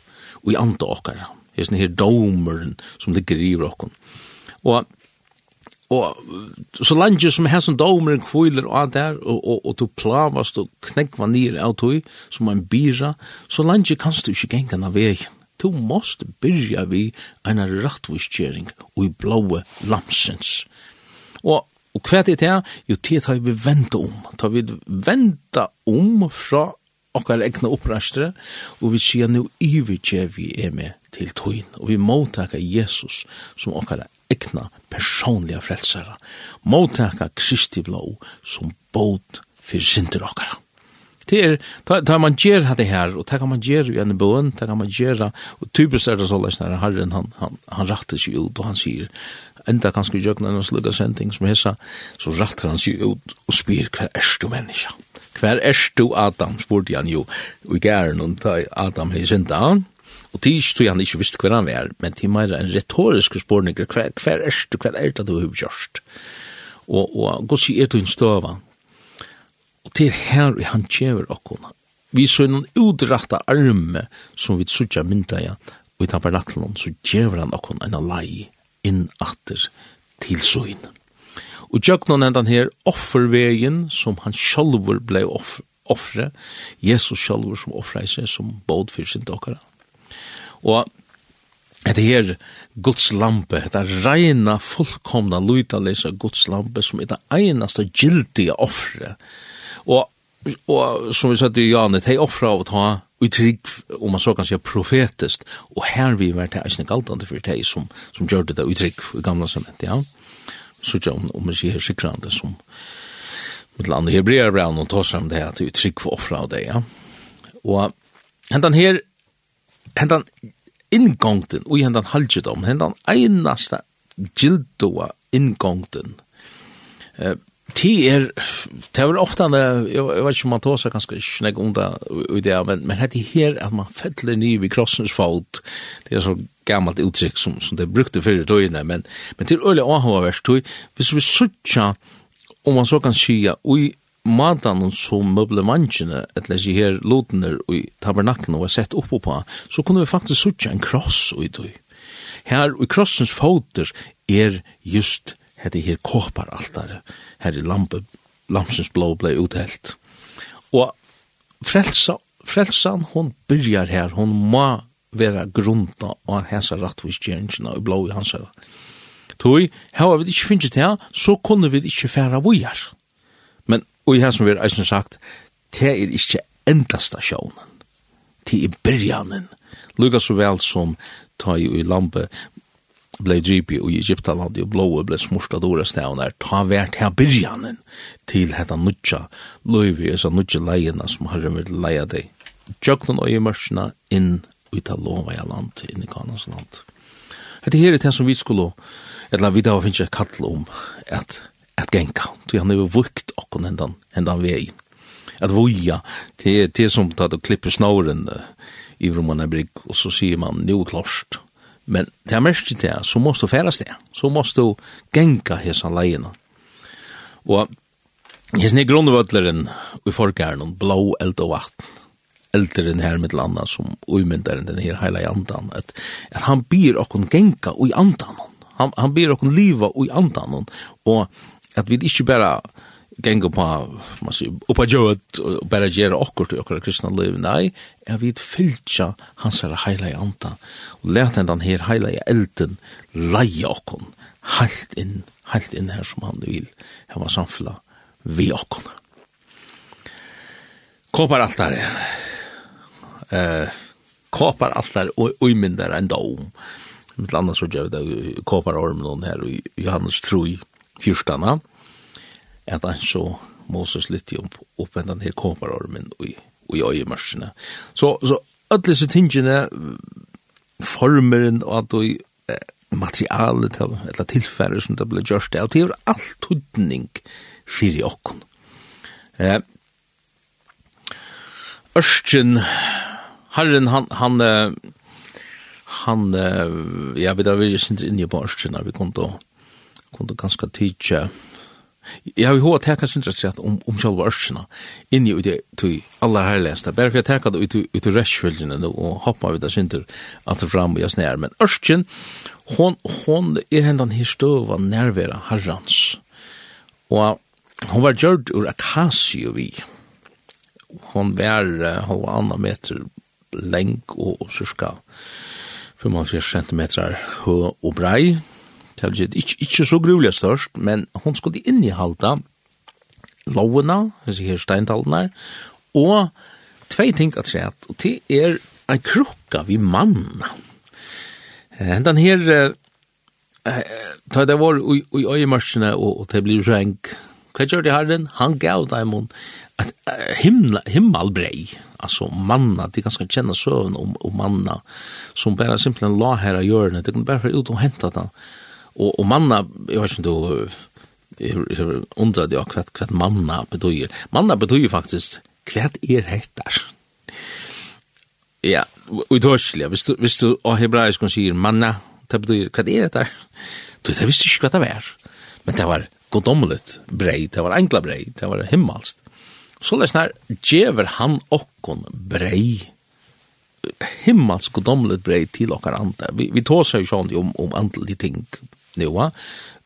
S1: ui anda okkar, hesten her domeren som ligger i okken. Og Og så langt som her som domeren kviler av der, og, og, og du plavast og knekva nir av tog, som en bira, så langt kanst du ikke gengen av vegin. Du måst byrja vi en rattviskjering og i blåe lamsens. Og, og hva er det? Jo, det tar vi venta om. Tar vi venta om fra okkar egna opprastre, og vi sier nu ividje vi er med til tøyn, og vi måttaka Jesus som okkar egna personliga frelsara, måttaka Kristi blå som båt fyrir synder okkara. Det er, tar man gjør det her, og det kan man gjøre i en bøen, det kan man gjøre, og typisk er det så løsner, når herren, han, han, han rattar seg ut, og han sier, enda kan kanskje jøkna en slugga sending som hessa, så rattar han seg ut og spyr, hver er du menneska? Hver er du Adam? spurte han jo, og i gæren, og Adam hei synda han, Og tis er han ikke visste hver han var, men det er en retorisk spørning, hver, hver er du, hver er det du har gjort? Og, og, og, og, du, og, og, og, Og til her han kjever okkona. Vi så noen udratta arme som vi sutja mynda ja, og i tabernaklen så kjever han okkona en lei inn atter til søgn. Og tjøknon endan her offervegen som han sjolvor blei offre, Jesus sjolvor som offre i seg som båd for sin dokkara. Og Det her Guds lampe, det reina, fullkomna, lutalesa Guds lampe, som er det einaste gildige offre Og, og som vi satt i Janet, hei offra av å ta i trygg, om man så kan säga profetiskt, og her vi var til eisne galtande for det som, som gjør det i trygg i gamla sement, ja. Så ikke om man sier sikrande som med land i Hebrea bra, og tar seg om det at i trygg for offra av det, ja. Og hentan her, hentan inngongten, og hentan halgjedom, hentan einasta gildoa inngongten, eh, Ti er, det er ofta, jeg vet ikke om man tar seg ganske snakk om det, det men, men det er her at man fettler ny vid krossens fot, det er så gammalt uttrykk som, som det brukte før i døgnet, men, men til øyelig åhavverst, hvis vi sutja, om man så kan skia, ui matan som møblemangene, et lesi her lotene i tabernaklen var sett oppo på, så kunne vi faktisk sutja en kross ui tøy. Her, i krossens foter er just hette her kåparaltare, her i lampe, lampsens blå ble uthelt. Og frelsa, frelsan, hon byrjar her, hon må vera grunda av hesa rattvisgjernsina og blå i hans her. Toi, hava vi ikkje finnst det her, så kunne vi ikkje færa vujar. Men, og i her som vi har eisen sagt, det er ikkje enda stasjonen, det er byrjanen. Lukka så vel som ta i lampe blei dripi i Egyptalandi og blåa blei smurska dora stavnar, ta vært her byrjanen til hetta nutja loivi esa nutja leina som har rymmer leia deg. Tjøknan og i mørsina inn ut av lova i land, inn i kanans land. Hetta her er det som vi skulle, eller vi da finnes jeg kall om, at, at genka, til han er vukt okkon hendan, hendan vei At voja, til, til som tatt og klipper snoren, i vromman er brygg, og så sier man, nu klart, Men det er mest til det, så måst du færes det. Så måst du genka hesa leiene. Og hesen er grunnvøtleren i forgæren, blå eld og vatten. Elderen her med landa som uimyndaren den her heila i andan. At, at han byr okkon genka i andan. Han, han byr okkon liva i andan. Og at vi ikke bare gengur på, man sier, oppa djøet, og bare gjøre okkur til okkur kristna liv, nei, jeg vil fylltja hans her heila i anta, og let den her heila i elden leie okkur, halt inn, halt inn her som han vil, her var samfla vi okkur. Kåpar altare, eh, kåpar altare og uimindar enn dom, mitt landa så gjør det, kåpar ormen her, og Johannes 3, fyrstana, at han så Moses litt om oppvendan her komparormen og i, i øyemarsene. Så, så alle disse tingene, formeren og at du eh, materialet eller tilfære som det ble gjørst det, og det er alt tydning fyrir okken. Eh, Ørsten, Herren, han, han, han, ja, vi da vil jeg sindre inn i på Ørsten, vi kom til, kom til ganske tidsje, Jeg har jo hva teka sin rett om, om sjálfa ørsina inni ut i tui allar herrlesta bare for jeg teka det ut i restfølgene nu og hoppa vi det sindur at det fram og jeg snær men ørsin hon, hon er hendan her støva nærvera herrans. Og hon var gjørd ur akasio vi hon var uh, halva anna meter leng og, og cirka 45 cm hø og brei Talgit, ikke, ikke så grulig størst, men hun skulle innehalda lovene, hvis jeg her steintalene, og tvei ting at sett, og det er en krukka vi mann. Den her, ta det var i øyemarsene, og det blir renk, hva gjør det herren? Han gav deg mon, at himla, himmelbrei, altså manna, de kan skal kjenne søvn om, om manna, som bare simpelthen la her av hjørnet, de kan bare ut og hente den, og, og manna, eg veit ikke om du undrar jo hva, kvat manna betyr. Manna betyr faktisk kvat er hettar. Ja, utørselig, hvis du, hvis du hebraisk man sier manna, det betyr kvat er hettar. Du, det visste ikke kvat det var. Men det var godomlet brei, det var enkla brei, det var himmelst. Så lesnar, jever han okkon brei himmels godomlet brei til okkar anda. Vi, vi tåsar jo sånn om, om andelig ting nu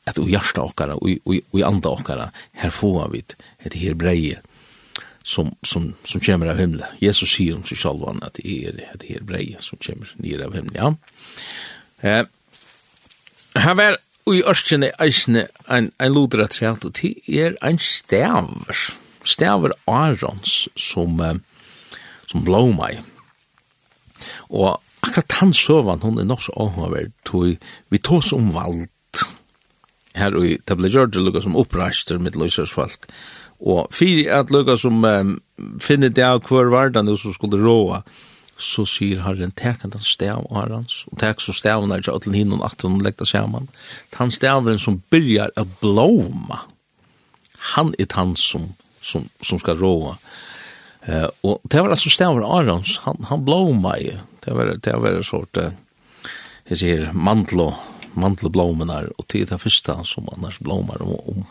S1: at vi hjärta okkara, og vi anda okkara, her får vi et her breie, som som som kommer av himlen. Jesus säger om sig själv att det är det här breje som kommer ner av himlen. Ja. Eh här var i örskene eisne ein ein lutra træt og det er ein stærver. Stærver Arons som som blow meg. Og akkurat han søvan, hun er nok så åhåver, tog vi tås om vald, her og det ble gjort det lukket som oppreistur mitt løsesfalk. Og fyrir at lukket som um, finner det av hver vardan som skulle råa, så sier herren, tek han den stav arans, og tek så stavene er til hinn og at hun legger sammen. Han stavene som byrjar å blåma, han er han som, som, som skal råa. Uh, og det var altså stavene arans, han, han blåma i, det var, det var en sort, uh, jeg sier, mantlo, mandelblommenar och till det första som annars blommar om, om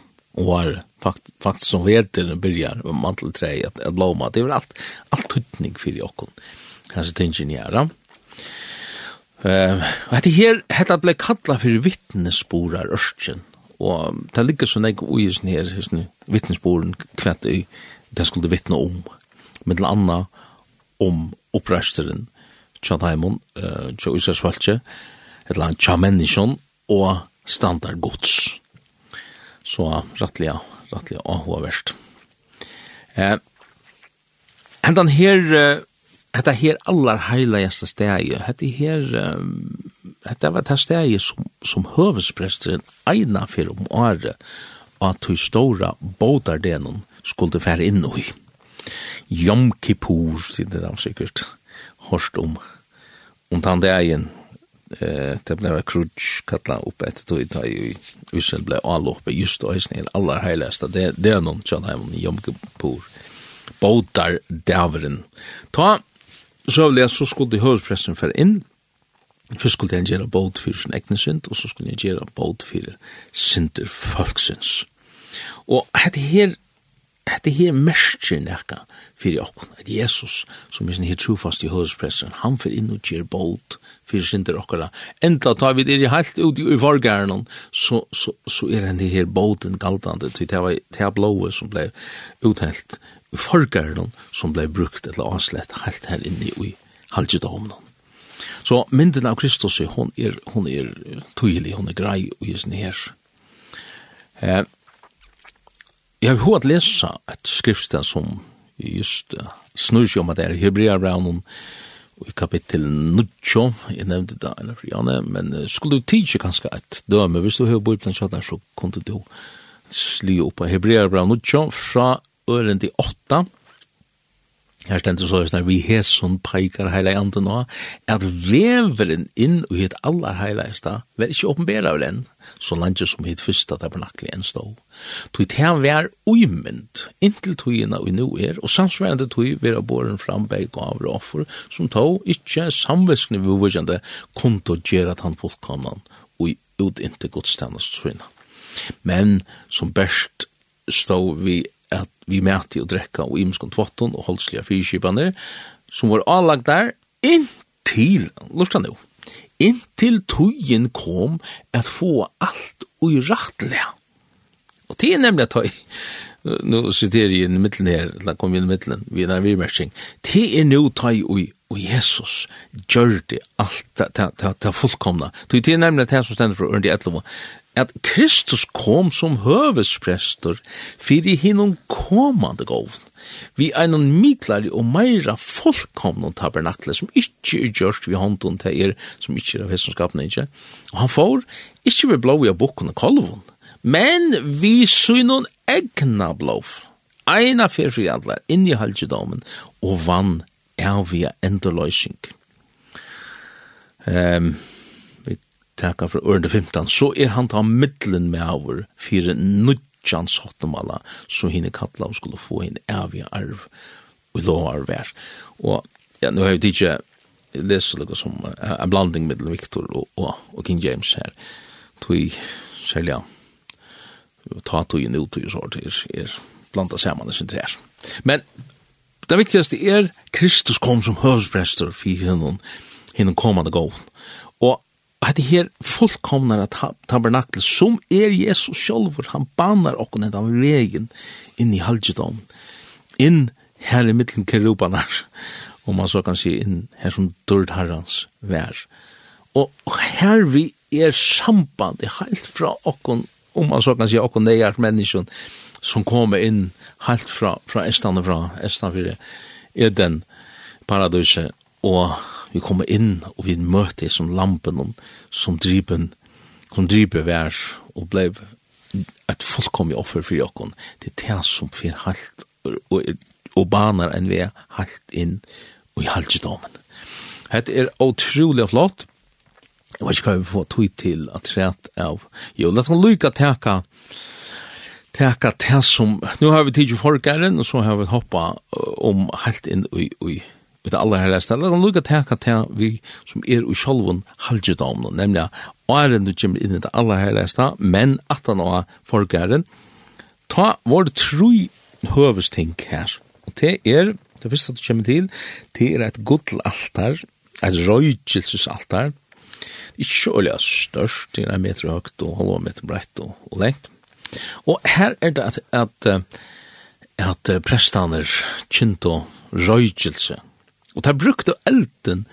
S1: var fakt, faktiskt som värten börjar med mantelträ att, att blomma det är väl allt allt tutning för jocken kanske till ingenjörer eh att det här hetta blev kalla för vittnesporar örtjen och det ligger så näg ojus ner just nu vittnesporen kvätt i det skulle vittna om med anna om uppröstaren eh, uh, Tjadheimon, eller annet tja menneskjon og standard gods. Så rettelig, rettelig avhåverst. Eh, hentan her, hetta her allar heilagjeste stegi, hetta her, hetta var det stegi som, som høvespresteren eina fyrir om året, at hun stora bådardenen skulle fære inn i. Jom Kippur, sier det da sikkert, hørst om, om tann degen, eh det blev krutch kalla upp ett då i ta i Israel blev alloppe just då i allra heligaste det det är någon tjän hem i Jom Kippur. Båtar daveren ta så vill jag så skulle hövdpressen för in Først skulle jeg gjøre båt for sin egen synd, og så skulle jeg gjøre båt for synder folksins. Og dette her at det her merker nekka fyrir okkon, at Jesus, som er sin her trofast i hørespressen, han fyrir inn og gjer bold fyrir synder okkara. Enda tar vi det helt ut i forgæren, så, så, så er den her bolden galdande, til det var det blåe som blei uthelt, i forgæren, som blei brukt eller avslett helt her inne i halvdjudomnen. Så mynden av Kristus, hon er, hon er tydelig, hon er grei og i sin her. Eh, Jeg har hørt lesa et skriftsted som just uh, snur seg om at det er Hebreabraunen i kapittel 9, jeg nevnte det eller friane, men uh, skulle du tidsi kanskje et døme, hvis du har bøyblen sånn, så kunne du sli opp av Hebreabraunen 9 fra øren til 8, Her stendur så sånn, vi hesson peikar heila i anden nå, at veveren inn og hitt allar heila i stad, var ikkje åpenbæra av den, så langt som hitt fyrsta tabernakli enn stå. Tui ta vær uimynd, inntil tuina og nu er, og samsvarende tui vera boren fram beg gav og offer, som tå ikkje samviskne vi uvirkjande konto gjerat han fullkomnan og ut inntil godstannast Men som best stå vi at vi mæti og drekka og imskon tvotton og holdsliga fyrkipane som var anlagt der inntil, lufta nu, inntil tugin kom at få alt ui rattlega. Og det er nemlig at tøy, nu sitter jeg i middelen her, la kom vi i middelen, vi er nærmere det er nu tøy ui og Jesus gjør det alt det fullkomna. Det er nemlig det som stender for Ørndi Etlova, at Kristus kom som høvesprester fyrir hinnom komande govn, vi er noen miklare og meira fullkomnum tabernakle som ikkje er gjørst vi hånden til er, som ikkje er av hessenskapene ikkje. Og han får ikkje vi blå i av bokken og kolvun, men vi synon egna blå, eina fyrir allar, inni halgedomen, og vann er vi endeløysing. Ehm... Um, teka fra ørende 15, så er han ta middelen med over fire nudjans hottemala, så henne kattla og skulle få henne evig arv og lov arv vær. Og ja, nå har vi ikke lest lukka som uh, en blanding middelen Victor og, og, og King James her. Tui, selja ta tui en utui sår er, er blanda saman sin trær. Men det viktigaste er Kristus kom som høvsprester fyrir hinnom, hinnom komande gåven. Og at det her fullkomnare tabernakel som er Jesus sjálfur, han banar okkon hendan vegin inn i halgjedom, inn her i mittlen kerubanar, om man så kan si inn her som dörd herrans vær. Og her vi er samband, det er helt fra okkon, om man så kan si okkon neier menneskjon, som kommer inn helt fra, fra Estan og fra Estan 4, Eden, paradiset, og vi kommer inn og vi møter som lampen som dripen som driper vær og ble et fullkomlig offer for jokken. Det er det som fyr halt og, og banar enn vi er halt inn og i haltjedomen Hette er utrolig flott. Jeg vet ikke hva vi får tog til at rett av. Jo, la oss lykka teka teka det som nu har vi tid i folkeren og så har vi hoppa om um, halt inn i, i vi det aller herreste, eller kan lukka teka til vi som er i sjolvun halvgjødomnen, nemlig åren du kommer inn i det aller herreste, men at han var forgæren, ta vår tru høvesting her, og det er, det første du kommer til, det er et altar et røygelsesaltar, ikke så olja størst, det er en meter høyt og halva meter brett og, og lengt. Og her er det at, at, at at prestaner kjent og røygelse Og de brukte elden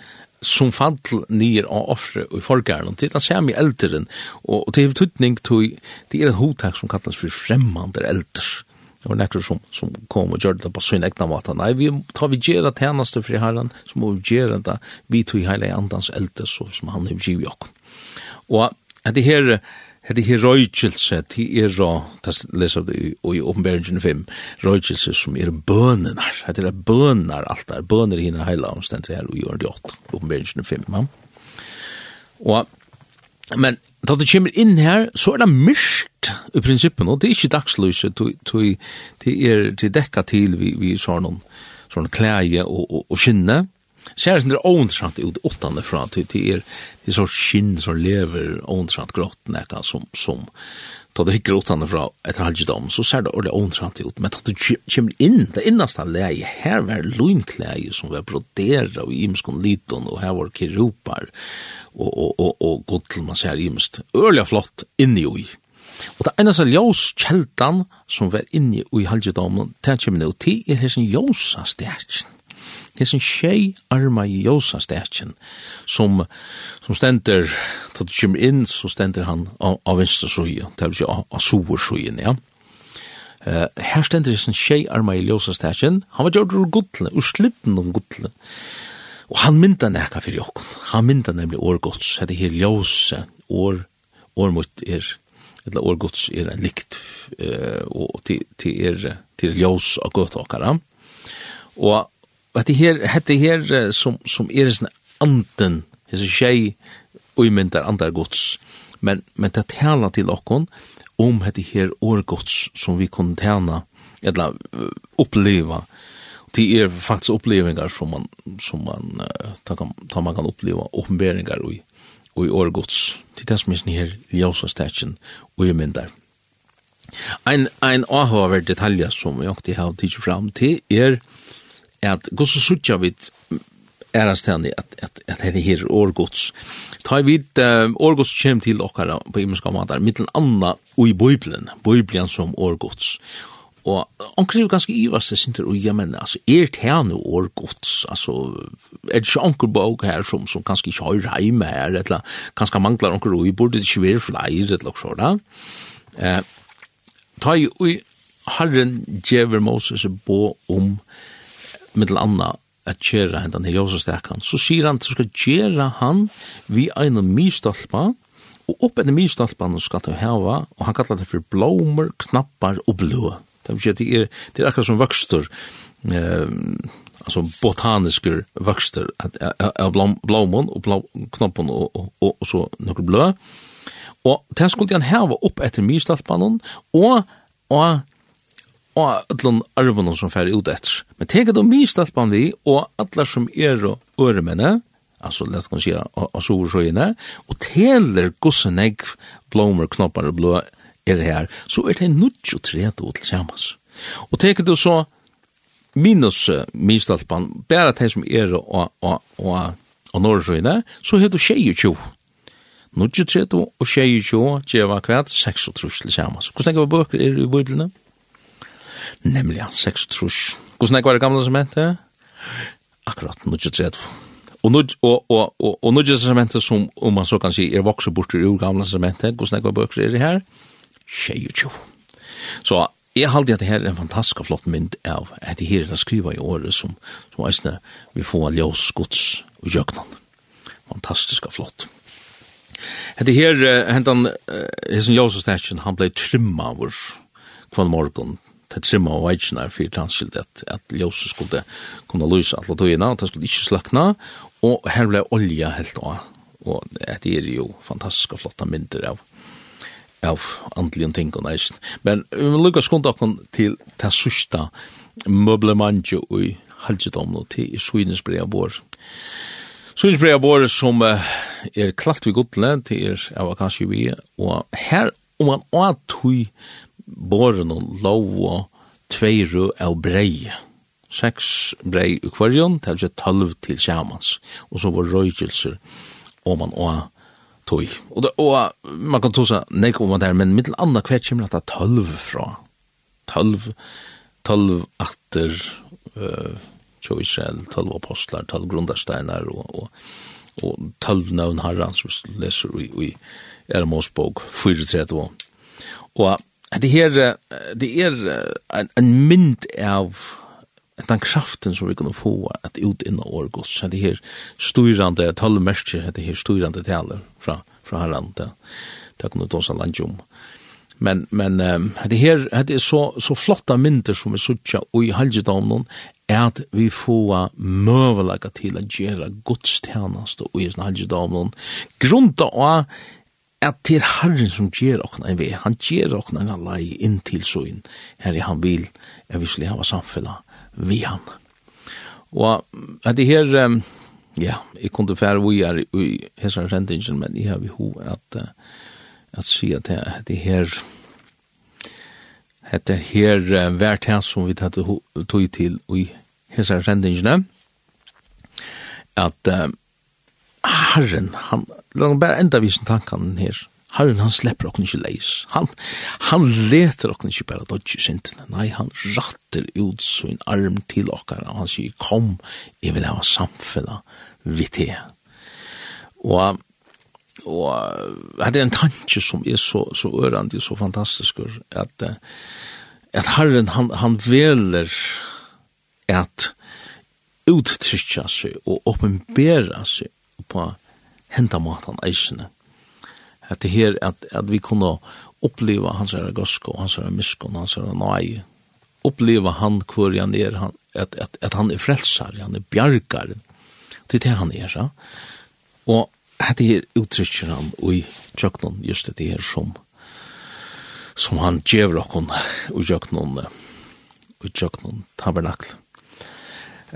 S1: som fall nir av offre og i forgæren, og det er samme elderen, og det er tydning til, det er et hotak som kallas for fremmande elder, var nekker som, som kom og gjør det på sin egna mat. Nei, vi tar vi gjerra tjeneste fri herren, så må vi gjerra det, vi tog i heile andans elder, så som han er givet i. Og det her, Hette her røykjelse, de er rå, det leser vi i åpenberingen 5, røykjelse som er bønenar, hette er bønenar alt der, bøner hina heila omstendt her i åren 8, åpenberingen 5, ja. Og, men, da det kommer inn her, så er det myrkt i prinsippen, og det er ikke dagsløse, det er, det dekka til vi, vi sånn, sånn klæje og, og, og skinne, ser det ointressant ut åttande fra till till er det sorts skinn som lever ointressant grått näka som som ta det hickar åttande fra ett halvdom så ser det ordentligt ointressant ut. Men att det kommer in det innaste läge här var loinkläge som var brodera och imskon liton och här var kirupar och och och och gott man ser imst örliga flott inne i. Og det eneste ljós kjeldan som var inne i halvdamen, det kommer nå til, er hessen ljósa stjerkjen hesen tjej arma i Josa stetjen, som, som stender, da du kommer inn, så stender han av, av venstre suje, det vil si av, av soversujen, ja. Uh, her stender hesen tjej arma i Josa stetjen, han var gjort ur gudle, ur slitten om gudle, og han mynda nekka fyrir jokkun, han mynda nemlig årgods, hette her Josa, år, år mot er, eller årgods er en likt eh, og til, til er til ljós av gøtåkara og Og det her, det her som, som er en anden, hese tjei uimyndar andar gods, men, men det tala til okkon om dette her årgods som vi kunne tjena, eller oppleva, det er faktisk opplevingar som man, som man, ta, ta man kan oppleva oppenberingar i, i årgods. Det er det som er sånn her ljósa stetjen uimyndar. Ein, ein avhåver detalja som jeg alltid har tidsi fram til er, at gosse suttja vit erast henni at, at, at henni her årgods. Ta vid uh, årgods kjem til okkara på imenska matar, mittel anna ui bøyblen, bøyblen som årgods. Og onker er jo ganske ivast det sinter ui, men altså, er det no årgods? Altså, er det ikke onker bøk her som, som kanskje ikke har heime her, eller kanskje manglar onker i burde det ikke være flere, eller så da. Eh, ta i og Herren djever Moses bo om mittel anna at kjera hendan her Jósestakan, så sier han at skal kjera han vi ein mistolpa, og opp enn mistolpa han skal du hava, og han kallar det for blómer, knappar og blå. Det er, det er, det er akkurat som vokstur, eh, altså botanisker vokstur av blómen og blå, knappen og, og, og, og så nokre blå. Og det skulle han hava opp etter mistolpa og, og og allan arvun som fer ut etter. Men teka du mye stalpan vi, og allar som er og øremene, altså lett kan sija av soversøyene, og teler gossen egg, blomer, knoppar og blå er her, så er det nudj og tret og til samans. Og teka du så minus uh, mye bare de som er og, og, og, og norrsøyene, så er du tjei og tjo. Nudj og tret og tjei og tjo, tjei og tjei og tjei og tjei og tjei og tjei og tjei og og nemlig han 6 trus. Hvordan er det gamle som hente? Akkurat, nu 30. Og nu og og og og nu just som om man så kan se er vokse bort ur gamla sementet, hvordan er det bøker er det her? 22. Så Jeg halte at det her er en fantastisk flott mynd av at det her er skriva i året som, som eisne vi får en gods og jøknan. Fantastisk flott. Det her, hentan, hessen ljøs og han blei trimma over kvann morgon det trimma og veitjen er fyrir tanskilt at, at ljóset skulle kunne lysa alle tøyina, at det skulle ikke slakna, og her ble olja helt av, og det er jo fantastiska flotta myndir av av andlige ting og neisen. Men vi må lukka skunda okkur til det sørsta møblemandje i halvdjedomno til i Svinesbrea vår. Svinesbrea vår som er klart vi godle til er av kanskje vi, og her om man åtøy boren og lov og tveiru av brei. Seks brei i kvarjon, det er ikke tolv til sjamans. Og så var røykelser om man og tog. Og, det, og man kan tog seg nek om det her, men mittel anna hver kommer at det er tolv fra. Tolv, tolv atter, uh, tjo Israel, tolv apostlar, tolv grundarsteinar og, og, og tolv navn harrans, som du leser i, i Eramos bok, 34. Og det her, det er en, en mynd av den kraften som vi kan få at ut inn av årgås, så det her styrande, tale mørkje, det her styrande taler fra, fra herran, det, det kan du ta seg landjum. Men, men um, det her, det er så, så flotta mynder som vi suttja, og i halvdjedamnen, er at vi får møvelaga til å gjøre godstjeneste og i halvdjedamnen, grunta av at det er Herren som gjør okken en vei, han gjør okken en lei inn til søgn, her i han vil, jeg vil slik hava samfunnet vi han. Og at det her, ja, jeg kunne fære vi er i hessar sendingen, men jeg har vi ho at, at si at det her, at det her vært her som vi tatt tog til i hessar sendingene, at Herren, han, la meg bare enda vise tankene her. Herren, han slipper okken ikke leis. Han, han leter okken ikke bare dodge syndene. Nei, han ratter ut sin arm til okkar, og han sier, kom, jeg vil ha samfunnet vidt det. Og, og det er en tanke som er så, så ørende, så fantastisk, at, at Herren, han, han veler at uttrykja seg og åpenbæra seg på henta matan eisene. At det her, at, at vi kunne oppleva hans herre gosko, hans herre miskon, hans herre nøye. Oppleva han hvor han er, han, at, at, at han er frelsar, han er bjargar. Det er det han er, ja. Og at det her uttrykker han i tjøknon, just det her som, som han djever okkon i tjøknon, i tjøknon tabernakl.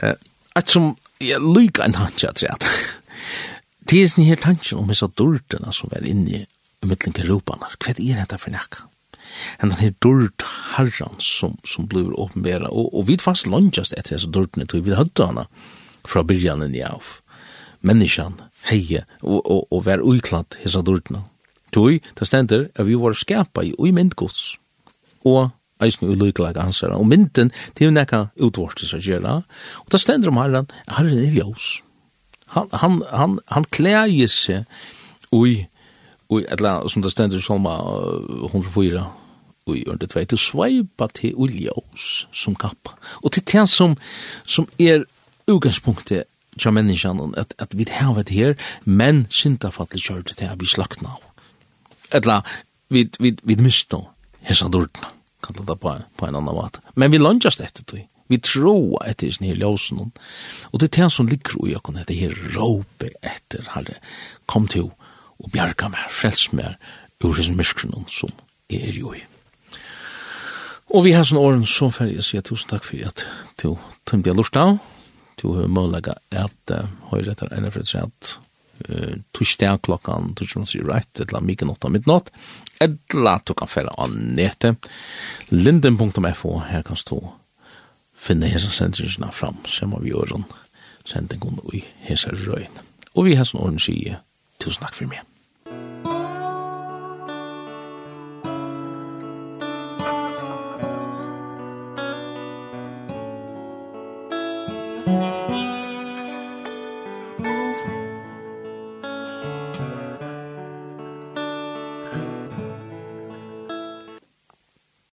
S1: Eh, at som, jeg lykker en hansja, at Det er sånn her tanke om disse dårdene som er inne i mittlen til ropene. Hva er dette for nekka? En denne dård herren som, som blir åpenbæra, og, og vi fast lønnsast etter disse dårdene, tog vi hadde henne fra byrjanen i av. Menneskene, heie, og, og, og vær uiklatt disse dårdene. Tui, det stender at vi var skapa i ui myndgods, og eisen lykkelag ansvaret, og mynden til nekka utvortis å gjøre, og det stender om herren, herren er ljøs han han han han klæjer seg oi oi atla som det stendur salma 104 oi under tvei til sveipa til uljós som kappa. Og til tjen som som er utgangspunktet tja menneskjan at, at vi har vært her men syndafattelig kjør det til at vi slakna av etla vi vi vi mista hessa dordna kan det på på en annan måte. men vi lunchast etter det Vi tror etter sin her ljøsen. Og det er det som ligger i åkken, det her råpe etter, herre, kom til og bjerga meg, frels meg, ur sin myskren som er jo i. Og vi har sånne åren så ferdig å si tusen takk for at du tømte jeg lort av, du har mulighet at høyre etter ene for et uh, torsdag klokkan, torsdag sier rett, etla mykje nått av midnatt, etla du kan fære av nete, linden.fo, her kan stå finne hese sendingsene fram, som vi gjør sendingen i hese røyne. Og vi har sånn ordentlig sige, tusen takk for meg.